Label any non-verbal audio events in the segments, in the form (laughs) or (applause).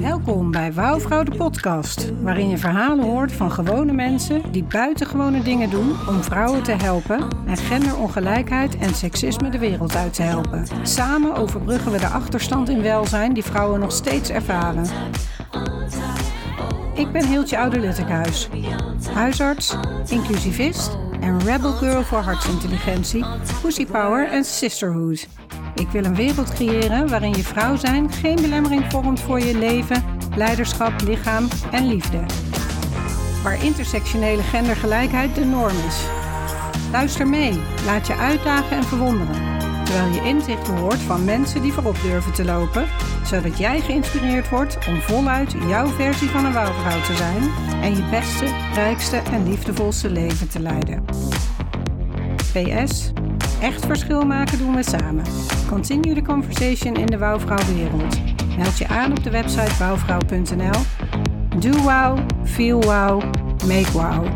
Welkom bij Wouwvrouw de podcast, waarin je verhalen hoort van gewone mensen die buitengewone dingen doen om vrouwen te helpen en genderongelijkheid en seksisme de wereld uit te helpen. Samen overbruggen we de achterstand in welzijn die vrouwen nog steeds ervaren. Ik ben Hiltje Oude-Luttekhuis, huisarts, inclusivist en rebel girl voor hartsintelligentie, pussy power en sisterhood. Ik wil een wereld creëren waarin je vrouw zijn geen belemmering vormt voor je leven, leiderschap, lichaam en liefde. Waar intersectionele gendergelijkheid de norm is. Luister mee, laat je uitdagen en verwonderen. Terwijl je inzichten hoort van mensen die voorop durven te lopen, zodat jij geïnspireerd wordt om voluit jouw versie van een wouwvrouw te zijn en je beste, rijkste en liefdevolste leven te leiden. PS. Echt verschil maken doen we samen. Continue the conversation in de wouwvrouwwereld. Meld je aan op de website wouwvrouw.nl. Do wow, feel wow, make wow.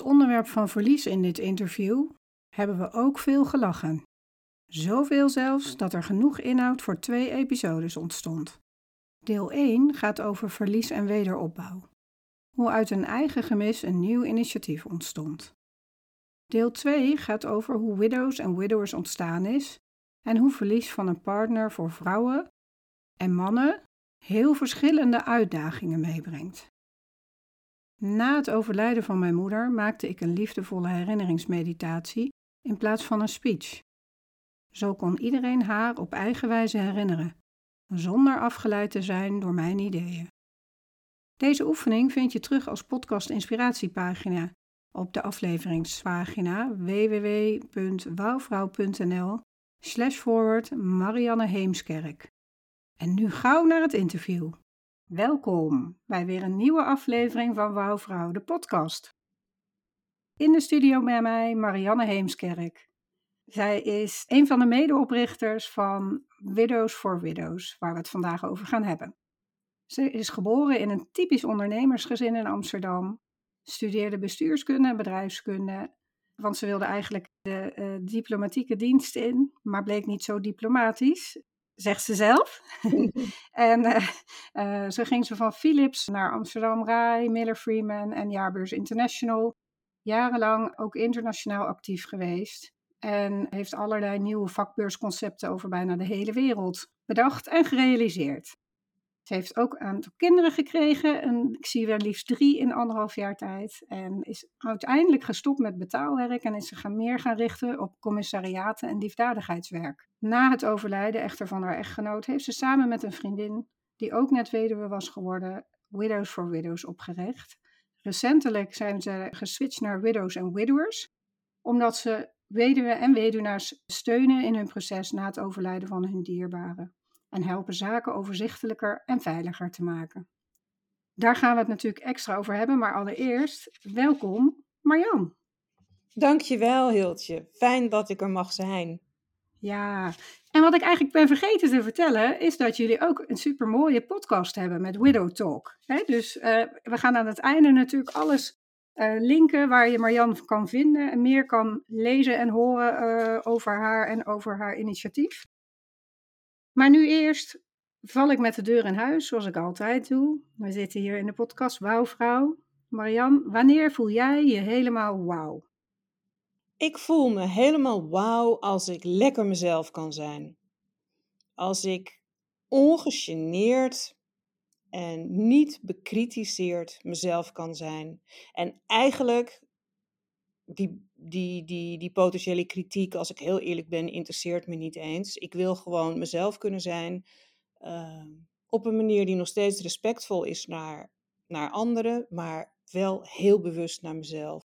Het onderwerp van verlies in dit interview hebben we ook veel gelachen. Zoveel zelfs dat er genoeg inhoud voor twee episodes ontstond. Deel 1 gaat over verlies en wederopbouw. Hoe uit een eigen gemis een nieuw initiatief ontstond. Deel 2 gaat over hoe widows en widowers ontstaan is en hoe verlies van een partner voor vrouwen en mannen heel verschillende uitdagingen meebrengt. Na het overlijden van mijn moeder maakte ik een liefdevolle herinneringsmeditatie in plaats van een speech. Zo kon iedereen haar op eigen wijze herinneren, zonder afgeleid te zijn door mijn ideeën. Deze oefening vind je terug als podcast inspiratiepagina op de afleveringspagina www.wouwvrouw.nl slash forward Marianne Heemskerk. En nu gauw naar het interview. Welkom bij weer een nieuwe aflevering van Wouwvrouw, de podcast. In de studio bij mij Marianne Heemskerk. Zij is een van de medeoprichters van Widows for Widows, waar we het vandaag over gaan hebben. Ze is geboren in een typisch ondernemersgezin in Amsterdam, studeerde bestuurskunde en bedrijfskunde, want ze wilde eigenlijk de eh, diplomatieke dienst in, maar bleek niet zo diplomatisch, zegt ze zelf. (laughs) (laughs) en eh, eh, zo ging ze van Philips naar Amsterdam Rai, Miller Freeman en Jaarbeurs International. Jarenlang ook internationaal actief geweest en heeft allerlei nieuwe vakbeursconcepten over bijna de hele wereld bedacht en gerealiseerd. Ze heeft ook een aantal kinderen gekregen, en ik zie wel liefst drie in anderhalf jaar tijd. En is uiteindelijk gestopt met betaalwerk en is gaan meer gaan richten op commissariaten en liefdadigheidswerk. Na het overlijden echter van haar echtgenoot heeft ze samen met een vriendin, die ook net weduwe was geworden, Widows for Widows opgericht. Recentelijk zijn ze geswitcht naar Widows and Widowers, omdat ze weduwen en weduwnaars steunen in hun proces na het overlijden van hun dierbaren en helpen zaken overzichtelijker en veiliger te maken. Daar gaan we het natuurlijk extra over hebben, maar allereerst welkom Marjan. Dankjewel, Hiltje. Fijn dat ik er mag zijn. Ja, en wat ik eigenlijk ben vergeten te vertellen, is dat jullie ook een supermooie podcast hebben met Widow Talk. Dus uh, we gaan aan het einde natuurlijk alles uh, linken waar je Marjan kan vinden en meer kan lezen en horen uh, over haar en over haar initiatief. Maar nu eerst val ik met de deur in huis, zoals ik altijd doe. We zitten hier in de podcast Wouwvrouw. Marian, wanneer voel jij je helemaal wauw? Ik voel me helemaal wauw als ik lekker mezelf kan zijn. Als ik ongegeneerd en niet bekritiseerd mezelf kan zijn. En eigenlijk die, die, die, die potentiële kritiek, als ik heel eerlijk ben, interesseert me niet eens. Ik wil gewoon mezelf kunnen zijn uh, op een manier die nog steeds respectvol is naar, naar anderen, maar wel heel bewust naar mezelf.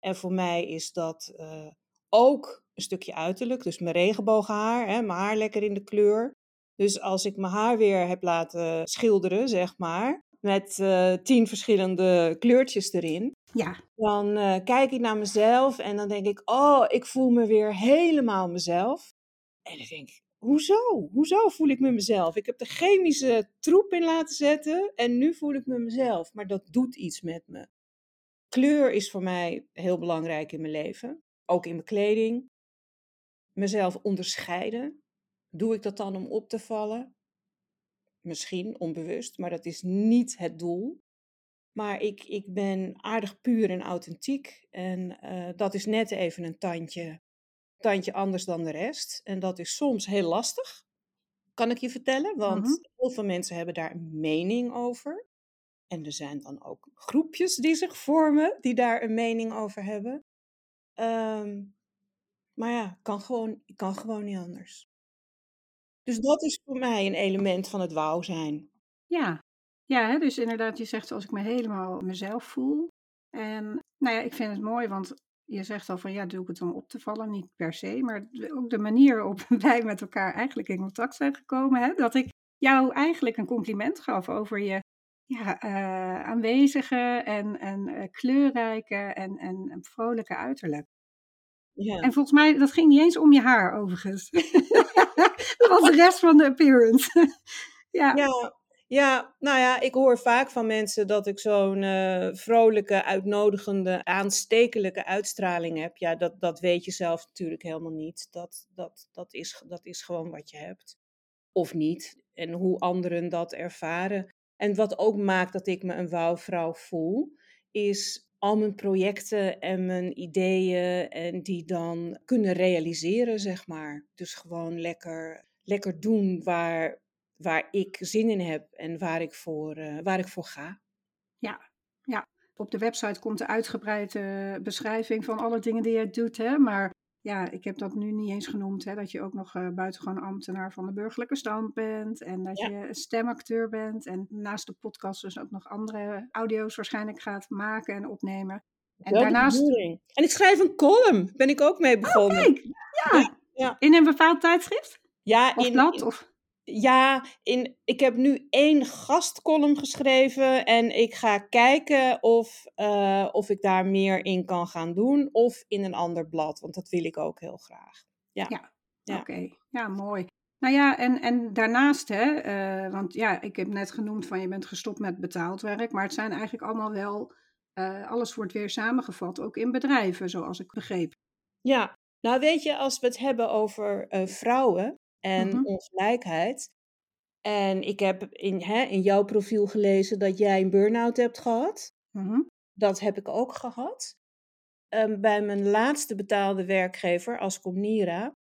En voor mij is dat uh, ook een stukje uiterlijk, dus mijn regenbooghaar, hè, mijn haar lekker in de kleur. Dus als ik mijn haar weer heb laten schilderen, zeg maar, met eh, tien verschillende kleurtjes erin, Ja, dan eh, kijk ik naar mezelf en dan denk ik, oh, ik voel me weer helemaal mezelf. En dan denk ik, hoezo? Hoezo voel ik me mezelf? Ik heb de chemische troep in laten zetten en nu voel ik me mezelf. Maar dat doet iets met me. Kleur is voor mij heel belangrijk in mijn leven. Ook in mijn kleding. Mezelf onderscheiden. Doe ik dat dan om op te vallen? Misschien onbewust, maar dat is niet het doel. Maar ik, ik ben aardig puur en authentiek. En eh, dat is net even een tandje, tandje anders dan de rest. En dat is soms heel lastig, kan ik je vertellen. Want Mhm. heel veel mensen hebben daar een mening over. En er zijn dan ook groepjes die zich vormen, die daar een mening over hebben. Ehm, maar ja, kan gewoon, kan gewoon niet anders. Dus dat is voor mij een element van het wauw zijn. ja. Ja, hè, dus inderdaad, je zegt als ik me helemaal mezelf voel. En nou ja, ik vind het mooi, want je zegt al van ja, doe ik het om op te vallen? Niet per se, maar ook de manier waarop (laughs) wij met elkaar eigenlijk in contact zijn gekomen. Hè, dat ik jou eigenlijk een compliment gaf over je ja, eh, aanwezige en, en eh, kleurrijke en, en, en vrolijke uiterlijk. Ja. En volgens mij, dat ging niet eens om je haar overigens. (laughs) (laughs) dat was de rest van de appearance. (laughs) ja. Ja, ja, nou ja, ik hoor vaak van mensen dat ik zo'n eh, vrolijke, uitnodigende, aanstekelijke uitstraling heb. Ja, dat, dat weet je zelf natuurlijk helemaal niet. Dat, dat, dat, is, dat is gewoon wat je hebt. Of niet. En hoe anderen dat ervaren. En wat ook maakt dat ik me een wauwvrouw voel, is al mijn projecten en mijn ideeën en die dan kunnen realiseren, zeg maar. Dus gewoon lekker, lekker doen waar, waar ik zin in heb en waar ik voor, eh, waar ik voor ga. Ja, ja. Op de website komt de uitgebreide beschrijving van alle dingen die je doet. Hè? Maar ja, ik heb dat nu niet eens genoemd. Hè? Dat je ook nog uh, buitengewoon ambtenaar van de burgerlijke stand bent. En dat Ja. je stemacteur bent. En naast de podcast dus ook nog andere audio's waarschijnlijk gaat maken en opnemen. En Wel daarnaast... En ik schrijf een column, ben ik ook mee begonnen. Kijk, ja. Ja. In een bepaald tijdschrift? Ja, Of in, blad? in- Of... ja in, ik heb nu één gastcolumn geschreven en ik ga kijken of, eh, of ik daar meer in kan gaan doen of in een ander blad, want dat wil ik ook heel graag. Ja. Ja. Ja. Oké, ja, mooi. Nou ja, en, en daarnaast, hè, eh, want ja, ik heb net genoemd van je bent gestopt met betaald werk, maar het zijn eigenlijk allemaal wel, eh, alles wordt weer samengevat, ook in bedrijven, zoals ik begreep. Ja, nou weet je, als we het hebben over vrouwen en Mhm. ongelijkheid. En ik heb in, hè, in jouw profiel gelezen dat jij een burn-out hebt gehad. Mhm. Dat heb ik ook gehad. Ehm, bij mijn laatste betaalde werkgever, Ascomnira,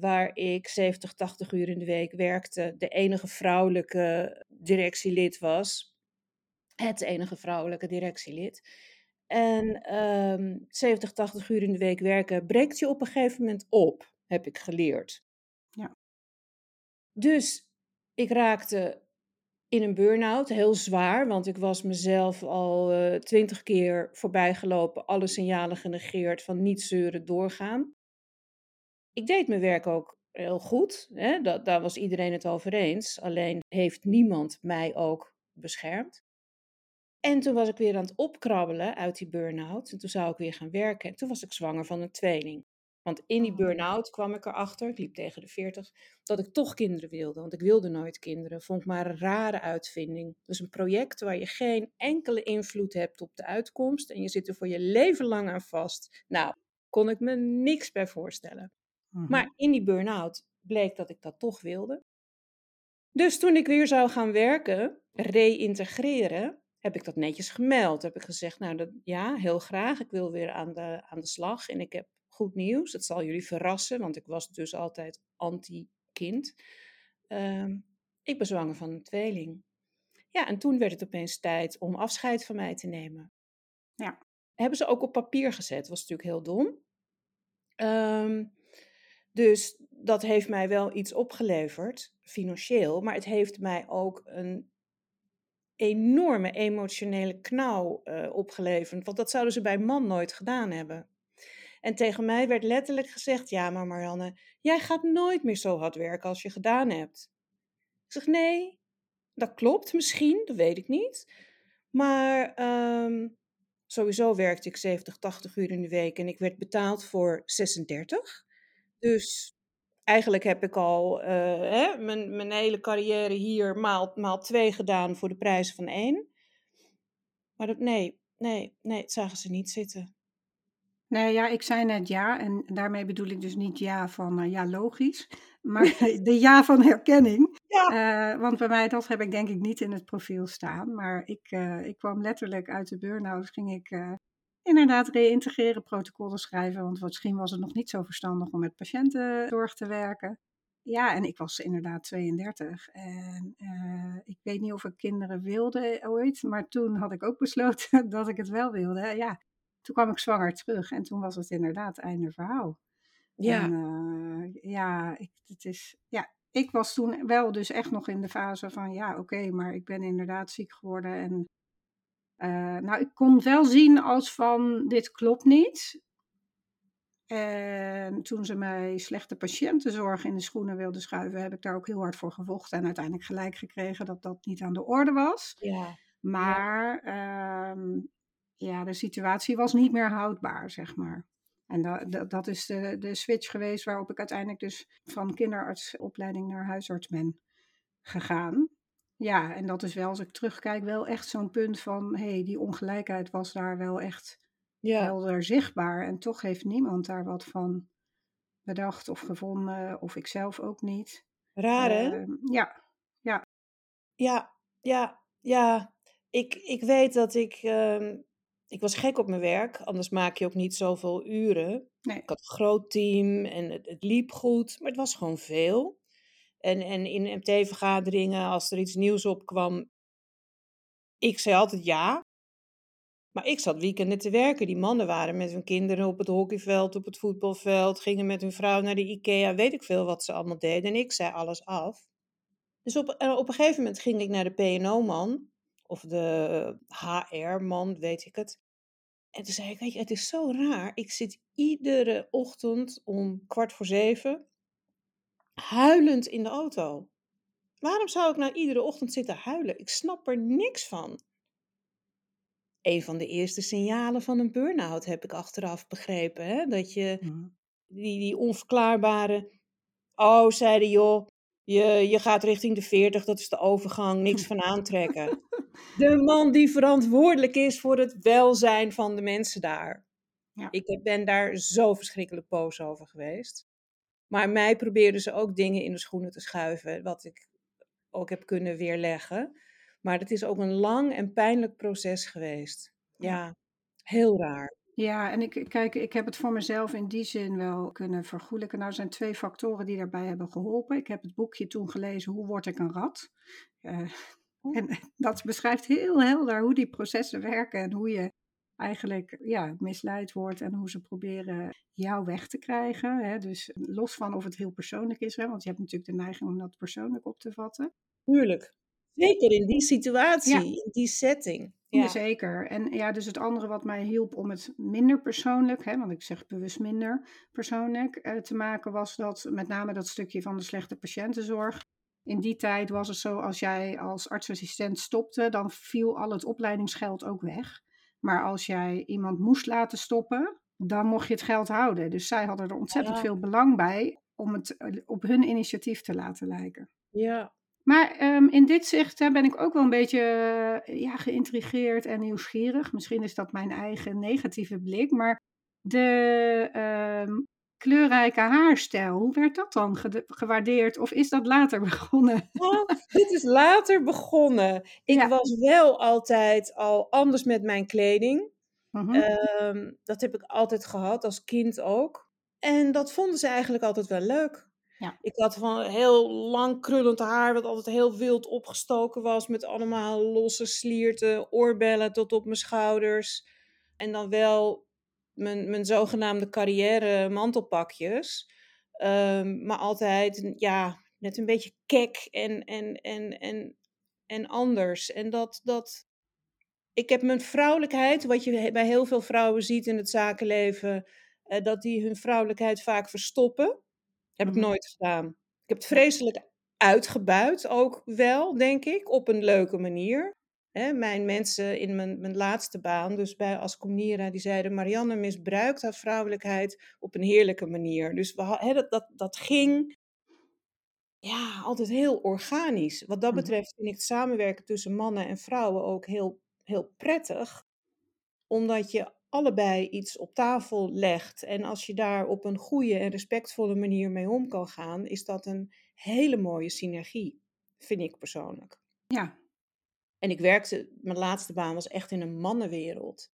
waar ik 70, 80 uur in de week werkte, de enige vrouwelijke directielid was. Het enige vrouwelijke directielid. En ehm 70, 80 uur in de week werken breekt je op een gegeven moment op, heb ik geleerd. Dus ik raakte in een burn-out, heel zwaar, want ik was mezelf al eh, twintig keer voorbijgelopen, alle signalen genegeerd van niet zeuren, doorgaan. Ik deed mijn werk ook heel goed, hè? Dat, daar was iedereen het over eens, alleen heeft niemand mij ook beschermd. En toen was ik weer aan het opkrabbelen uit die burn-out en toen zou ik weer gaan werken en toen was ik zwanger van een tweeling. Want in die Oh. burn-out kwam ik erachter, ik liep tegen de 40, dat ik toch kinderen wilde. Want ik wilde nooit kinderen. Vond ik maar een rare uitvinding. Dus een project waar je geen enkele invloed hebt op de uitkomst. En je zit er voor je leven lang aan vast. Nou, kon ik me niks bij voorstellen. Mhm. Maar in die burn-out bleek dat ik dat toch wilde. Dus toen ik weer zou gaan werken, reïntegreren, heb ik dat netjes gemeld. Heb ik gezegd, nou dat, ja, heel graag. Ik wil weer aan de, aan de slag. En ik heb goed nieuws. Het zal jullie verrassen, want ik was dus altijd anti-kind. Ehm, ik ben zwanger van een tweeling. Ja, en toen werd het opeens tijd om afscheid van mij te nemen. Ja. Hebben ze ook op papier gezet. Was natuurlijk heel dom. Ehm, dus dat heeft mij wel iets opgeleverd, financieel. Maar het heeft mij ook een enorme emotionele knauw eh, opgeleverd. Want dat zouden ze bij man nooit gedaan hebben. En tegen mij werd letterlijk gezegd: Ja, maar Marianne, jij gaat nooit meer zo hard werken als je gedaan hebt. Ik zeg: Nee, dat klopt misschien, dat weet ik niet. Maar ehm, sowieso werkte ik 70, 80 uur in de week en ik werd betaald voor 36. Dus eigenlijk heb ik al eh, hè, mijn, mijn hele carrière hier maal, maal twee gedaan voor de prijs van één. Maar dat, nee, nee, nee, zagen ze niet zitten. Nee, ja, ik zei net ja. En daarmee bedoel ik dus niet ja van eh, ja, logisch. (laughs) Maar de ja van herkenning. Ja. Eh, want bij mij, dat heb ik denk ik niet in het profiel staan. Maar ik, eh, ik kwam letterlijk uit de burn-out. Ging ik inderdaad reïntegreren, protocollen schrijven. Want misschien was het nog niet zo verstandig om met patiëntenzorg te werken. Ja, en ik was inderdaad 32. En ik weet niet of ik kinderen wilde ooit. Maar toen had ik ook besloten (laughs) dat ik het wel wilde. Ja, toen kwam ik zwanger terug. En toen was het inderdaad einde verhaal. Ja. En eh, ja, ik, het is, ja, ik was toen wel dus echt nog in de fase van ja, oké, maar ik ben inderdaad ziek geworden. En eh, nou, ik kon wel zien als van dit klopt niet. En toen ze mij slechte patiëntenzorg in de schoenen wilden schuiven, heb ik daar ook heel hard voor gevochten. En uiteindelijk gelijk gekregen dat dat niet aan de orde was. ja. Maar ehm, ja, de situatie was niet meer houdbaar, zeg maar. En dat, dat, dat is de, de switch geweest waarop ik uiteindelijk dus van kinderartsopleiding naar huisarts ben gegaan. Ja, en dat is wel, als ik terugkijk, wel echt zo'n punt van, hé, hey, die ongelijkheid was daar wel echt Ja. helder zichtbaar. En toch heeft niemand daar wat van bedacht of gevonden, of ik zelf ook niet. Raar, hè? Ehm, ja, Ja, ja, ja. Ik, ik weet dat ik. ehm, ik was gek op mijn werk, anders maak je ook niet zoveel uren. nee. Ik had een groot team en het, het liep goed, maar het was gewoon veel. En, en in MT-vergaderingen, als er iets nieuws opkwam, ik zei altijd ja. Maar ik zat weekenden te werken. Die mannen waren met hun kinderen op het hockeyveld, op het voetbalveld, gingen met hun vrouw naar de IKEA, weet ik veel wat ze allemaal deden. En ik zei alles af. Dus op, en op een gegeven moment ging ik naar de PNO-man, of de HR-man, weet ik het. En toen zei ik, weet je, het is zo raar. Ik zit iedere ochtend om kwart voor zeven huilend in de auto. Waarom zou ik nou iedere ochtend zitten huilen? Ik snap er niks van. Een van de eerste signalen van een burn-out heb ik achteraf begrepen. Hè? Dat je die, die onverklaarbare. Oh, zeiden joh, je, je gaat richting de 40, dat is de overgang, niks van aantrekken. (laughs) De man die verantwoordelijk is voor het welzijn van de mensen daar. Ja. Ik ben daar zo verschrikkelijk boos over geweest. Maar mij probeerden ze ook dingen in de schoenen te schuiven, wat ik ook heb kunnen weerleggen. Maar het is ook een lang en pijnlijk proces geweest. Ja. Ja, heel raar. Ja, en ik, kijk, ik heb het voor mezelf in die zin wel kunnen vergoelijken. Nou, er zijn twee factoren die daarbij hebben geholpen. Ik heb het boekje toen gelezen, Hoe word ik een rat? Eh, Oh. en (laughs) dat beschrijft heel helder hoe die processen werken en hoe je eigenlijk ja, misleid wordt en hoe ze proberen jou weg te krijgen. Hè? Dus los van of het heel persoonlijk is, hè? want je hebt natuurlijk de neiging om dat persoonlijk op te vatten. Tuurlijk. Zeker in die situatie, Ja. in die setting. Ja. Zeker. En ja, dus het andere wat mij hielp om het minder persoonlijk, hè, want ik zeg bewust minder persoonlijk, eh, te maken, was dat met name dat stukje van de slechte patiëntenzorg. In die tijd was het zo, als jij als artsassistent stopte, dan viel al het opleidingsgeld ook weg. Maar als jij iemand moest laten stoppen, dan mocht je het geld houden. Dus zij hadden er ontzettend Ja. veel belang bij om het eh, op hun initiatief te laten lijken. Ja. Maar ehm, in dit zicht hè, ben ik ook wel een beetje eh, ja, geïntrigeerd en nieuwsgierig. Misschien is dat mijn eigen negatieve blik. Maar de ehm, kleurrijke haarstijl, hoe werd dat dan gewaardeerd? Of is dat later (laughs) begonnen? Oh, dit is later begonnen. Ik Ja. was wel altijd al anders met mijn kleding. Mhm. Ehm, dat heb ik altijd gehad, als kind ook. En dat vonden ze eigenlijk altijd wel leuk. Ik had van heel lang krullend haar, wat altijd heel wild opgestoken was, met allemaal losse slierten, oorbellen tot op mijn schouders. En dan wel mijn, mijn zogenaamde carrière mantelpakjes. Ehm, maar altijd, ja, net een beetje kek en, en, en, en, en anders. En dat, dat, ik heb mijn vrouwelijkheid, wat je bij heel veel vrouwen ziet in het zakenleven, eh, dat die hun vrouwelijkheid vaak verstoppen. Heb ik Mhm. nooit gedaan. Ik heb het vreselijk uitgebuit, ook wel, denk ik, op een leuke manier. Mijn mensen in mijn, mijn laatste baan, dus bij Ascomnira, die zeiden: Marianne misbruikt haar vrouwelijkheid op een heerlijke manier. Dus we, dat, dat, dat ging ja, altijd heel organisch. Wat dat Mhm. betreft vind ik het samenwerken tussen mannen en vrouwen ook heel, heel prettig, omdat je allebei iets op tafel legt. En als je daar op een goede en respectvolle manier mee om kan gaan, is dat een hele mooie synergie, vind ik persoonlijk. Ja, En ik werkte, mijn laatste baan was echt in een mannenwereld.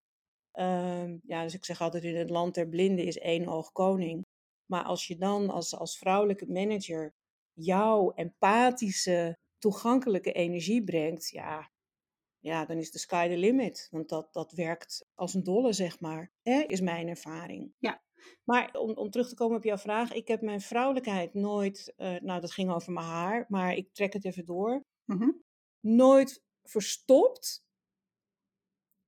Ehm, ja, dus ik zeg altijd, in het land der blinden is één oog koning. Maar als je dan als, als vrouwelijke manager jouw empathische, toegankelijke energie brengt, ja, ja, dan is de sky the limit. Want dat, dat werkt als een dolle, zeg maar, hè, is mijn ervaring. Ja. Maar om, om terug te komen op jouw vraag, ik heb mijn vrouwelijkheid nooit, eh, nou dat ging over mijn haar, maar ik trek het even door mhm. nooit verstopt.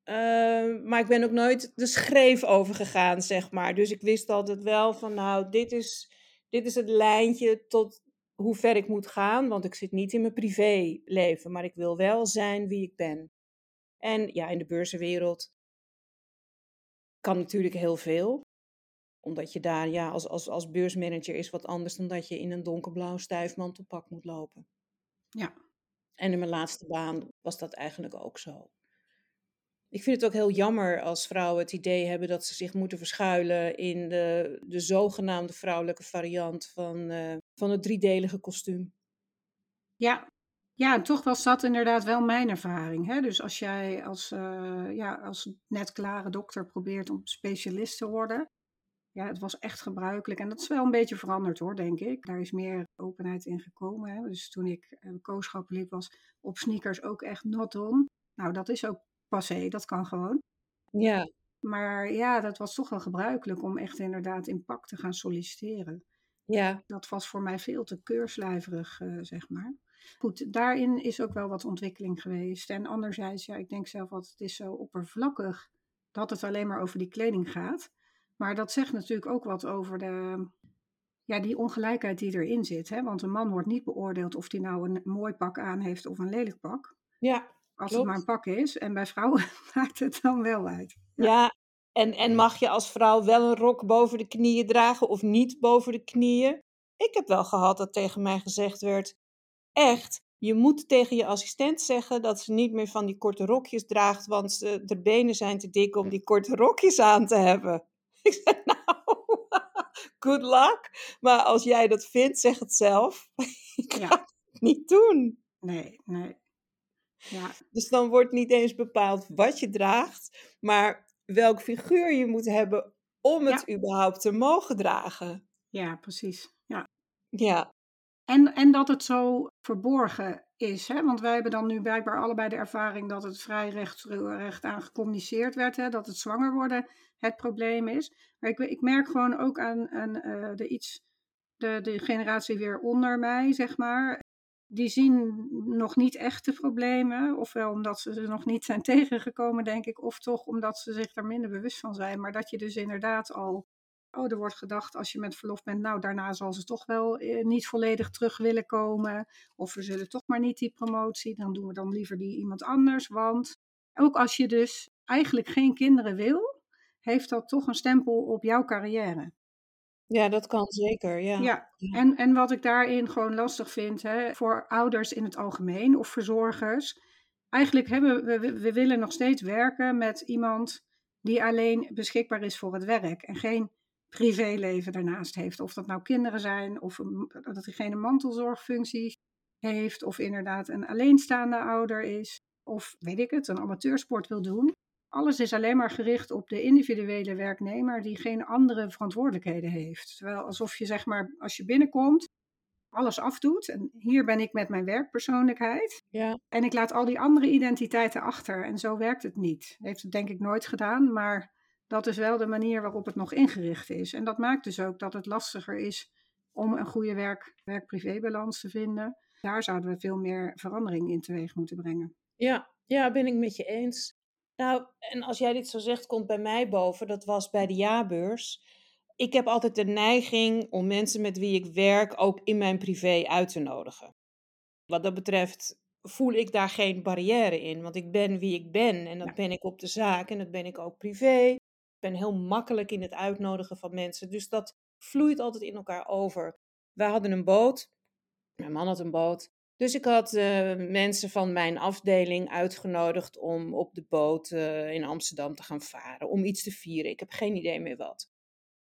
Ehm, maar ik ben ook nooit de schreef overgegaan, zeg maar. Dus ik wist altijd wel van, nou, dit is, dit is het lijntje tot hoe ver ik moet gaan. Want ik zit niet in mijn privéleven, maar ik wil wel zijn wie ik ben. En ja, in de beurzenwereld kan natuurlijk heel veel. Omdat je daar, ja, als, als, als beursmanager is wat anders dan dat je in een donkerblauw stijfmantelpak moet lopen. ja. En in mijn laatste baan was dat eigenlijk ook zo. Ik vind het ook heel jammer als vrouwen het idee hebben dat ze zich moeten verschuilen in de, de zogenaamde vrouwelijke variant van, eh, van het driedelige kostuum. Ja. ja, toch was dat inderdaad wel mijn ervaring. Hè? Dus als jij als, eh, ja, als net klare dokter probeert om specialist te worden, ja, het was echt gebruikelijk. En dat is wel een beetje veranderd hoor, denk ik. Daar is meer openheid in gekomen. Hè? Dus toen ik uh, kooschap liep, was op sneakers ook echt not on. Nou, dat is ook passé, dat kan gewoon. Ja, Maar ja, dat was toch wel gebruikelijk om echt inderdaad in pak te gaan solliciteren. ja, Dat was voor mij veel te keurslijverig, uh, zeg maar. Goed, daarin is ook wel wat ontwikkeling geweest. En anderzijds, ja, ik denk zelf altijd, het is zo oppervlakkig dat het alleen maar over die kleding gaat. Maar dat zegt natuurlijk ook wat over de, ja, die ongelijkheid die erin zit. Hè? Want een man wordt niet beoordeeld of hij nou een mooi pak aan heeft of een lelijk pak. ja. Als klopt. het maar een pak is. En bij vrouwen (laughs) maakt het dan wel uit. Ja, ja en, en mag je als vrouw wel een rok boven de knieën dragen of niet boven de knieën? Ik heb wel gehad dat tegen mij gezegd werd, echt, je moet tegen je assistent zeggen dat ze niet meer van die korte rokjes draagt, want ze, de benen zijn te dik om die korte rokjes aan te hebben. (laughs) Ik zei, nou, (laughs) good luck. Maar als jij dat vindt, zeg het zelf. Ik ga Ja. het niet doen. Nee, nee. Ja, Dus dan wordt niet eens bepaald wat je draagt, maar welk figuur je moet hebben om het überhaupt te mogen dragen. ja precies. Ja. Ja, En, en dat het zo verborgen is. Hè? Want wij hebben dan nu blijkbaar allebei de ervaring dat het vrij recht, recht aan gecommuniceerd werd. Hè? Dat het zwanger worden het probleem is. Maar ik, ik merk gewoon ook aan, aan uh, de, iets, de, de generatie weer onder mij, zeg maar. Die zien nog niet echt de problemen. Ofwel omdat ze er nog niet zijn (laughs) tegengekomen, denk ik. Of toch omdat ze zich er minder bewust van zijn. Maar dat je dus inderdaad al Oh, er wordt gedacht als je met verlof bent, nou daarna zal ze toch wel eh, niet volledig terug willen komen. Of we zullen toch maar niet die promotie, dan doen we dan liever die iemand anders. Want ook als je dus eigenlijk geen kinderen wil, heeft dat toch een stempel op jouw carrière. Ja, dat kan zeker, ja. Ja, en, en wat ik daarin gewoon lastig vind, hè, voor ouders in het algemeen of verzorgers. Eigenlijk hebben we, we, we willen nog steeds werken met iemand die alleen beschikbaar is voor het werk en geen privéleven daarnaast heeft. Of dat nou kinderen zijn, of een, dat diegene mantelzorgfunctie heeft, of inderdaad een alleenstaande ouder is, of weet ik het, een amateursport wil doen. Alles is alleen maar gericht op de individuele werknemer die geen andere verantwoordelijkheden heeft. Terwijl alsof je zeg maar, als je binnenkomt, alles afdoet. En hier ben ik met mijn werkpersoonlijkheid. Ja. En ik laat al die andere identiteiten achter. En zo werkt het niet. Dat heeft het denk ik nooit gedaan, maar dat is wel de manier waarop het nog ingericht is. En dat maakt dus ook dat het lastiger is om een goede werk-privébalans te vinden. Daar zouden we veel meer verandering in teweeg moeten brengen. Ja, ja, ben ik met je eens. Nou, en als jij dit zo zegt, komt bij mij boven, dat was bij de jaarbeurs. ik heb altijd de neiging om mensen met wie ik werk ook in mijn privé uit te nodigen. Wat dat betreft voel ik daar geen barrière in, want ik ben wie ik ben en dat Ja. ben ik op de zaak en dat ben ik ook privé. Ik ben heel makkelijk in het uitnodigen van mensen, dus dat vloeit altijd in elkaar over. Wij hadden een boot, mijn man had een boot, dus ik had eh, mensen van mijn afdeling uitgenodigd om op de boot eh, in Amsterdam te gaan varen, om iets te vieren. Ik heb geen idee meer wat.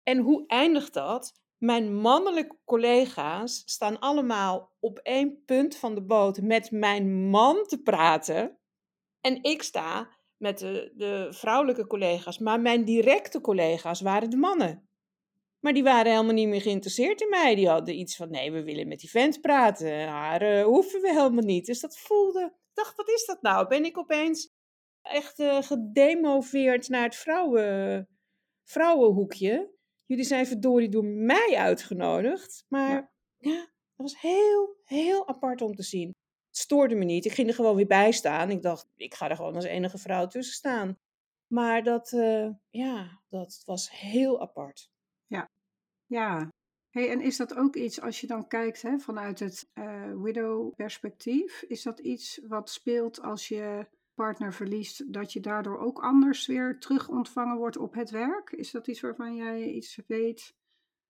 En hoe eindigt dat? Mijn mannelijke collega's staan allemaal op één punt van de boot met mijn man te praten. En ik sta met de, de vrouwelijke collega's. Maar mijn directe collega's waren de mannen. Maar die waren helemaal niet meer geïnteresseerd in mij. Die hadden iets van: nee, we willen met die vent praten. Haar eh, hoeven we helemaal niet. Dus dat voelde. Ik dacht, wat is dat nou? Ben ik opeens echt eh, gedemoveerd naar het vrouwen, vrouwenhoekje? Jullie zijn verdorie door mij uitgenodigd. Maar ja. dat was heel, heel apart om te zien. Het stoorde me niet. Ik ging er gewoon weer bij staan. Ik dacht, ik ga er gewoon als enige vrouw tussen staan. Maar dat, eh, ja, dat was heel apart. Ja. Hey, en is dat ook iets, als je dan kijkt hè, vanuit het eh, widow-perspectief, is dat iets wat speelt als je partner verliest, dat je daardoor ook anders weer terug ontvangen wordt op het werk? Is dat iets waarvan jij iets weet?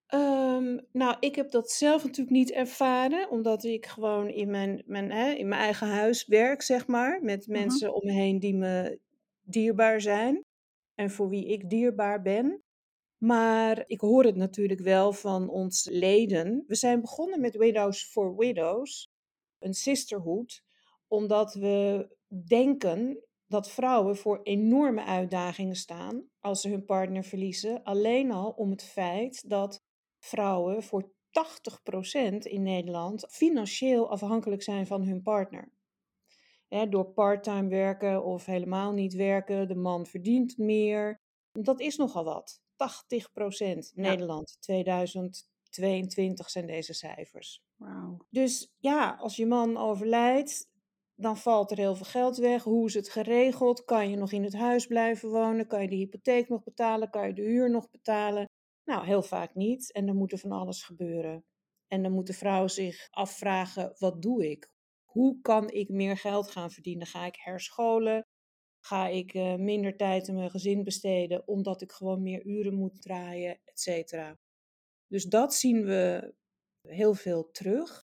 Ehm, nou, ik heb dat zelf natuurlijk niet ervaren, omdat ik gewoon in mijn, mijn, hè, in mijn eigen huis werk, zeg maar, met Mhm. mensen om me heen die me dierbaar zijn en voor wie ik dierbaar ben. Maar ik hoor het natuurlijk wel van ons leden. We zijn begonnen met Widows for Widows, een sisterhood, omdat we denken dat vrouwen voor enorme uitdagingen staan als ze hun partner verliezen. Alleen al om het feit dat vrouwen voor 80% in Nederland financieel afhankelijk zijn van hun partner. Door parttime werken of helemaal niet werken, de man verdient meer. Dat is nogal wat. 80% Nederland, 2022 zijn deze cijfers. Dus ja, als je man overlijdt, dan valt er heel veel geld weg. Hoe is het geregeld? Kan je nog in het huis blijven wonen? Kan je de hypotheek nog betalen? Kan je de huur nog betalen? Nou, heel vaak niet. En dan moet er van alles gebeuren. En dan moet de vrouw zich afvragen: wat doe ik? Hoe kan ik meer geld gaan verdienen? Ga ik herscholen? Ga ik eh, minder tijd in mijn gezin besteden omdat ik gewoon meer uren moet draaien, et cetera. Dus dat zien we heel veel terug.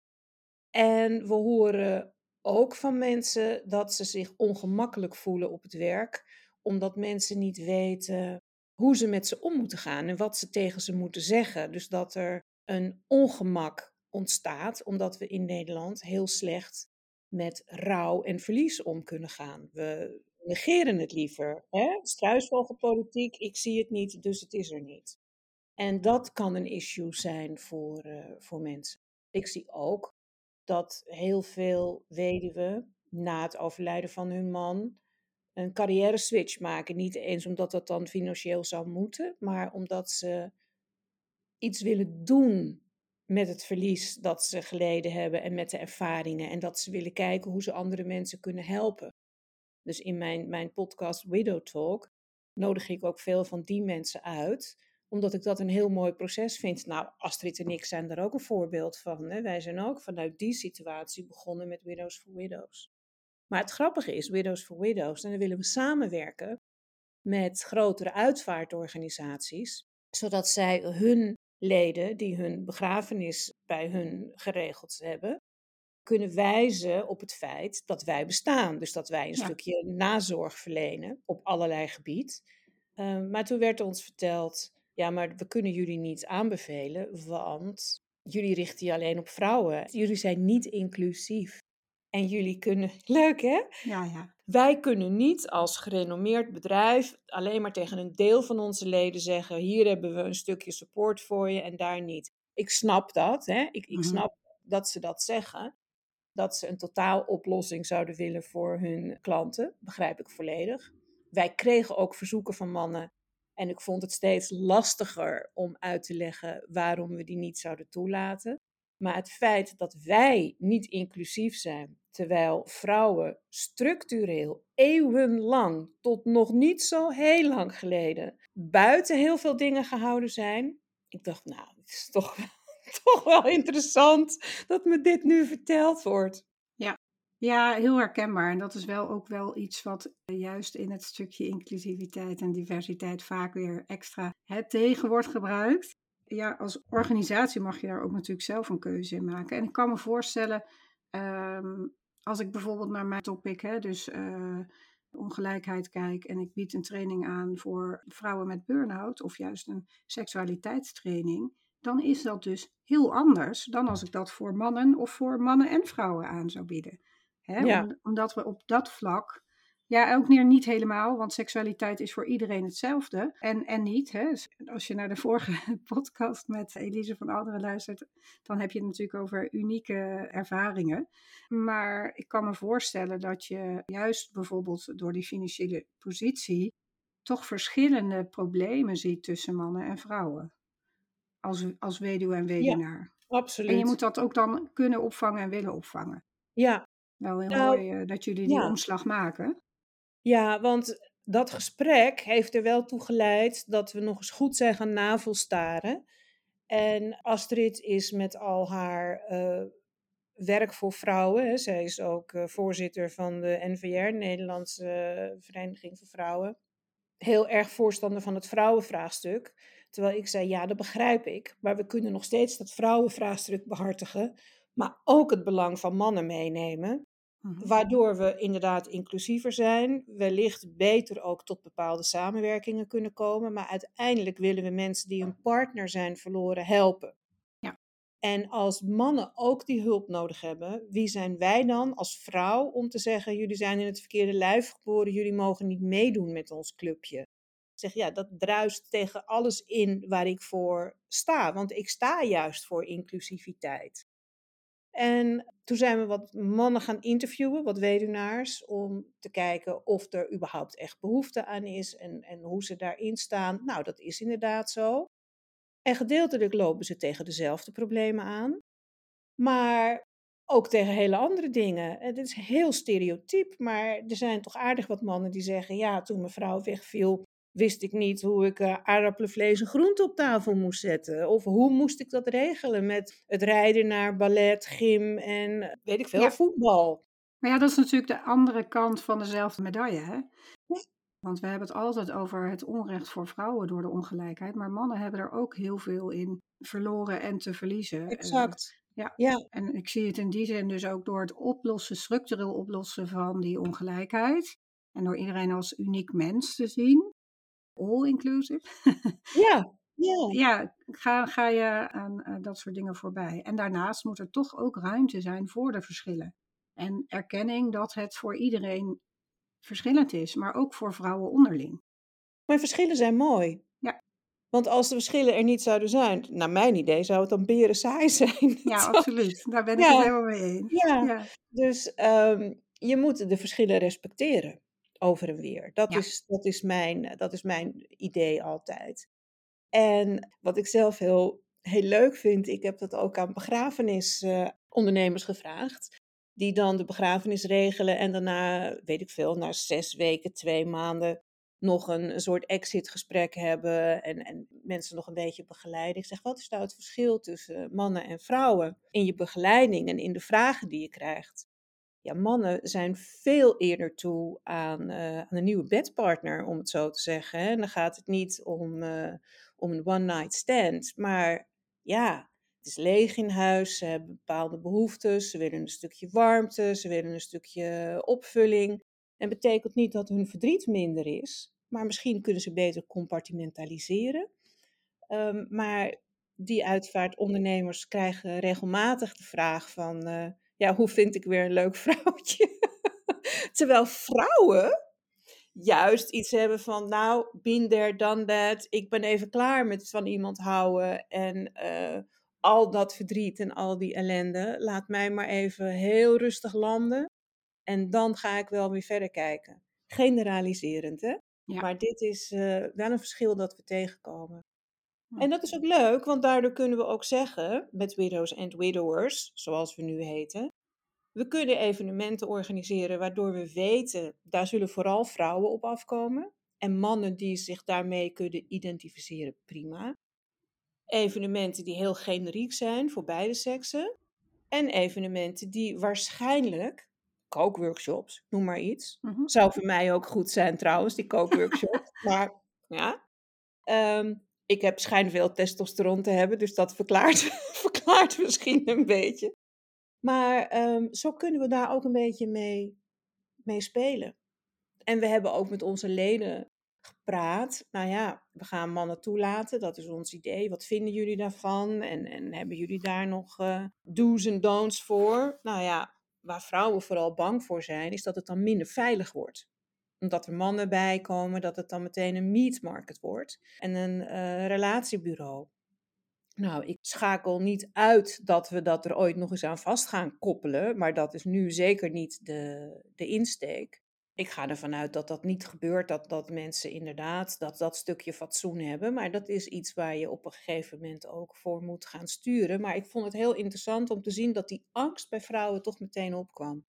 En we horen ook van mensen dat ze zich ongemakkelijk voelen op het werk, omdat mensen niet weten hoe ze met ze om moeten gaan en wat ze tegen ze moeten zeggen. Dus dat er een ongemak ontstaat, omdat we in Nederland heel slecht met rouw en verlies om kunnen gaan. We negeren het liever. Hè? Struisvogelpolitiek, ik zie het niet, dus het is er niet. En dat kan een issue zijn voor, eh, voor mensen. Ik zie ook dat heel veel weduwen na het overlijden van hun man een carrière switch maken. Niet eens omdat dat dan financieel zou moeten, maar omdat ze iets willen doen met het verlies dat ze geleden hebben en met de ervaringen. En dat ze willen kijken hoe ze andere mensen kunnen helpen. Dus in mijn, mijn podcast Widow Talk nodig ik ook veel van die mensen uit omdat ik dat een heel mooi proces vind. Nou, Astrid en ik zijn daar ook een voorbeeld van. Hè? Wij zijn ook vanuit die situatie begonnen met Widows for Widows. Maar het grappige is, Widows for Widows, en dan willen we samenwerken met grotere uitvaartorganisaties, zodat zij hun leden die hun begrafenis bij hun geregeld hebben, kunnen wijzen op het feit dat wij bestaan. Dus dat wij een Ja. stukje nazorg verlenen op allerlei gebied. Uh, maar toen werd ons verteld, ja, maar we kunnen jullie niet aanbevelen, want jullie richten je alleen op vrouwen. Jullie zijn niet inclusief. En jullie kunnen, (laughs) leuk hè? Ja, ja. Wij kunnen niet als gerenommeerd bedrijf alleen maar tegen een deel van onze leden zeggen: hier hebben we een stukje support voor je en daar niet. Ik snap dat, hè? Ik, ik Mhm. snap dat ze dat zeggen. Dat ze een totaaloplossing zouden willen voor hun klanten, begrijp ik volledig. Wij kregen ook verzoeken van mannen en ik vond het steeds lastiger om uit te leggen waarom we die niet zouden toelaten. Maar het feit dat wij niet inclusief zijn, terwijl vrouwen structureel eeuwenlang, tot nog niet zo heel lang geleden, buiten heel veel dingen gehouden zijn, ik dacht, nou, het is toch, (laughs) toch wel interessant dat me dit nu verteld wordt. Ja, heel herkenbaar. En dat is wel ook wel iets wat eh, juist in het stukje inclusiviteit en diversiteit vaak weer extra het tegen wordt gebruikt. Ja, als organisatie mag je daar ook natuurlijk zelf een keuze in maken. En ik kan me voorstellen, ehm, als ik bijvoorbeeld naar mijn topic, hè, dus eh, ongelijkheid kijk en ik bied een training aan voor vrouwen met burn-out of juist een seksualiteitstraining, dan is dat dus heel anders dan als ik dat voor mannen of voor mannen en vrouwen aan zou bieden. Hè? Ja. Om- omdat we op dat vlak, ja, ook neer niet helemaal, want seksualiteit is voor iedereen hetzelfde en, en niet. Hè? Dus Als je naar de vorige (laughs) podcast met Elise van Alderen luistert, dan heb je het natuurlijk over unieke ervaringen. Maar ik kan me voorstellen dat je juist bijvoorbeeld door die financiële positie toch verschillende problemen ziet tussen mannen en vrouwen. Als, als weduwe en weduwnaar. Absoluut. En je moet dat ook dan kunnen opvangen en willen opvangen. Ja, Wel heel Nou, mooi eh, dat jullie die ja. omslag maken. Ja, want dat gesprek heeft er wel toe geleid dat we nog eens goed zijn gaan navelstaren. En Astrid is met al haar eh, werk voor vrouwen, hè, zij is ook eh, voorzitter van de NVR, Nederlandse Vereniging voor Vrouwen, heel erg voorstander van het vrouwenvraagstuk. Terwijl ik zei, ja, dat begrijp ik, maar we kunnen nog steeds dat vrouwenvraagstuk behartigen, maar ook het belang van mannen meenemen. Mhm. Waardoor we inderdaad inclusiever zijn, wellicht beter ook tot bepaalde samenwerkingen kunnen komen. Maar uiteindelijk willen we mensen die een partner zijn verloren helpen. Ja. En als mannen ook die hulp nodig hebben, wie zijn wij dan als vrouw om te zeggen: jullie zijn in het verkeerde lijf geboren, jullie mogen niet meedoen met ons clubje? Zeg ja, dat druist tegen alles in waar ik voor sta, want ik sta juist voor inclusiviteit. En toen zijn we wat mannen gaan interviewen, wat weduwnaars, om te kijken of er überhaupt echt behoefte aan is en, en hoe ze daarin staan. Nou, dat is inderdaad zo. En gedeeltelijk lopen ze tegen dezelfde problemen aan, maar ook tegen hele andere dingen. Het is heel stereotyp, maar er zijn toch aardig wat mannen die zeggen: Ja, toen mijn vrouw wegviel, wist ik niet hoe ik uh, aardappelen, en groente op tafel moest zetten. Of hoe moest ik dat regelen met het rijden naar ballet, gym en eh, weet ik veel, Ja. voetbal. Maar ja, dat is natuurlijk de andere kant van dezelfde medaille. Hè? Ja. Want we hebben het altijd over het onrecht voor vrouwen door de ongelijkheid. Maar mannen hebben er ook heel veel in verloren en te verliezen. Eh, Exact. ja. ja. En ik zie het in die zin dus ook door het oplossen, structureel oplossen van die ongelijkheid. En door iedereen als uniek mens te zien. All inclusive. (laughs) Ja. Ja. ja, ga, ga je aan uh, dat soort dingen voorbij. En daarnaast moet er toch ook ruimte zijn voor de verschillen. En erkenning dat het voor iedereen verschillend is, maar ook voor vrouwen onderling. Maar verschillen zijn mooi. Ja. Want als de verschillen er niet zouden zijn, naar mijn idee, zou het dan beren saai (laughs) zijn. Ja, absoluut. Daar ben ik Ja. het helemaal mee eens. Ja. Ja. Dus ehm, je moet de verschillen respecteren over en weer. Dat, Ja. is, dat, is, mijn, dat is mijn idee altijd. En wat ik zelf heel, heel leuk vind, ik heb dat ook aan begrafenisondernemers gevraagd. Die dan de begrafenis regelen en daarna, weet ik veel, na zes weken, twee maanden nog een, een soort exitgesprek hebben en, en mensen nog een beetje begeleiden. Ik zeg, wat is nou het verschil tussen mannen en vrouwen in je begeleiding en in de vragen die je krijgt? Ja, mannen zijn veel eerder toe aan, eh, aan een nieuwe bedpartner, om het zo te zeggen. En dan gaat het niet om, eh, om een one-night stand, maar ja, het is leeg in huis, ze hebben bepaalde behoeftes, ze willen een stukje warmte, ze willen een stukje opvulling. En betekent niet dat hun verdriet minder is, maar misschien kunnen ze beter compartimentaliseren. Um, maar die uitvaartondernemers krijgen regelmatig de vraag van, uh, ja, hoe vind ik weer een leuk (laughs) vrouwtje? Terwijl vrouwen juist iets hebben van, nou, been there, done that. Ik ben even klaar met van iemand houden en uh, al dat verdriet en al die ellende. Laat mij maar even heel rustig landen. En dan ga ik wel weer verder kijken. Generaliserend, hè? Ja. Maar dit is uh, wel een verschil dat we tegenkomen. En dat is ook leuk, want daardoor kunnen we ook zeggen, met Widows and Widowers, zoals we nu heten, we kunnen evenementen organiseren waardoor we weten, daar zullen vooral vrouwen op afkomen. En mannen die zich daarmee kunnen identificeren, prima. evenementen die heel generiek zijn voor beide seksen. En evenementen die waarschijnlijk, kookworkshops, noem maar iets. Mhm. Zou voor mij ook goed zijn trouwens, die kookworkshop. (laughs) maar ja, Ehm, ik heb schijn veel testosteron te hebben, dus dat verklaart, (laughs) verklaart misschien een beetje. Maar ehm, zo kunnen we daar ook een beetje mee, mee spelen. En we hebben ook met onze leden gepraat. Nou ja, we gaan mannen toelaten, dat is ons idee. Wat vinden jullie daarvan? En, en hebben jullie daar nog eh, do's en don'ts voor? Nou ja, waar vrouwen vooral bang voor zijn, is dat het dan minder veilig wordt omdat er mannen bij komen, dat het dan meteen een meat market wordt en een eh, relatiebureau. Nou, ik schakel niet uit dat we dat er ooit nog eens aan vast gaan koppelen, maar dat is nu zeker niet de, de insteek. Ik ga ervan uit dat dat niet gebeurt, dat, dat mensen inderdaad dat, dat stukje fatsoen hebben, maar dat is iets waar je op een gegeven moment ook voor moet gaan sturen. Maar ik vond het heel interessant om te zien dat die angst bij vrouwen toch meteen opkwam.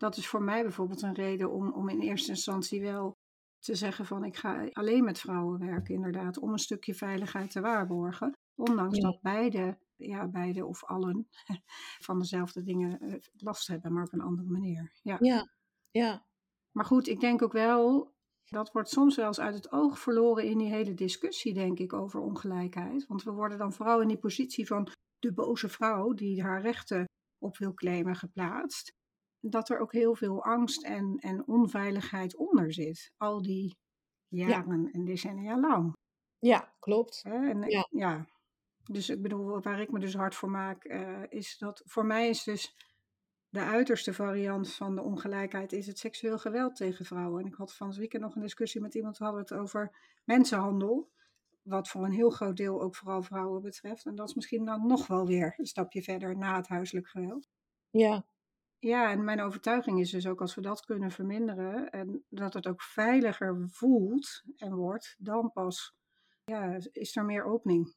Dat is voor mij bijvoorbeeld een reden om, om in eerste instantie wel te zeggen van ik ga alleen met vrouwen werken, inderdaad, om een stukje veiligheid te waarborgen. Ondanks Ja. dat beide, ja, beide of allen (laughs) van dezelfde dingen eh, last hebben, maar op een andere manier. Ja. Ja, ja, Maar goed, ik denk ook wel, dat wordt soms wel eens uit het oog verloren in die hele discussie, denk ik, over ongelijkheid. Want we worden dan vooral in die positie van de boze vrouw die haar rechten op wil claimen geplaatst. Dat er ook heel veel angst en, en onveiligheid onder zit, al die jaren en decennia lang. ja, klopt. En, Ja. ja. Dus ik bedoel, waar ik me dus hard voor maak, eh, is dat voor mij is dus de uiterste variant van de ongelijkheid is het seksueel geweld tegen vrouwen. En ik had van het weekend nog een discussie met iemand, we hadden het over mensenhandel. Wat voor een heel groot deel ook vooral vrouwen betreft. En dat is misschien dan nog wel weer een stapje verder na het huiselijk geweld. Ja, Ja, en mijn overtuiging is dus ook als we dat kunnen verminderen en dat het ook veiliger voelt en wordt, dan pas ja, is er meer opening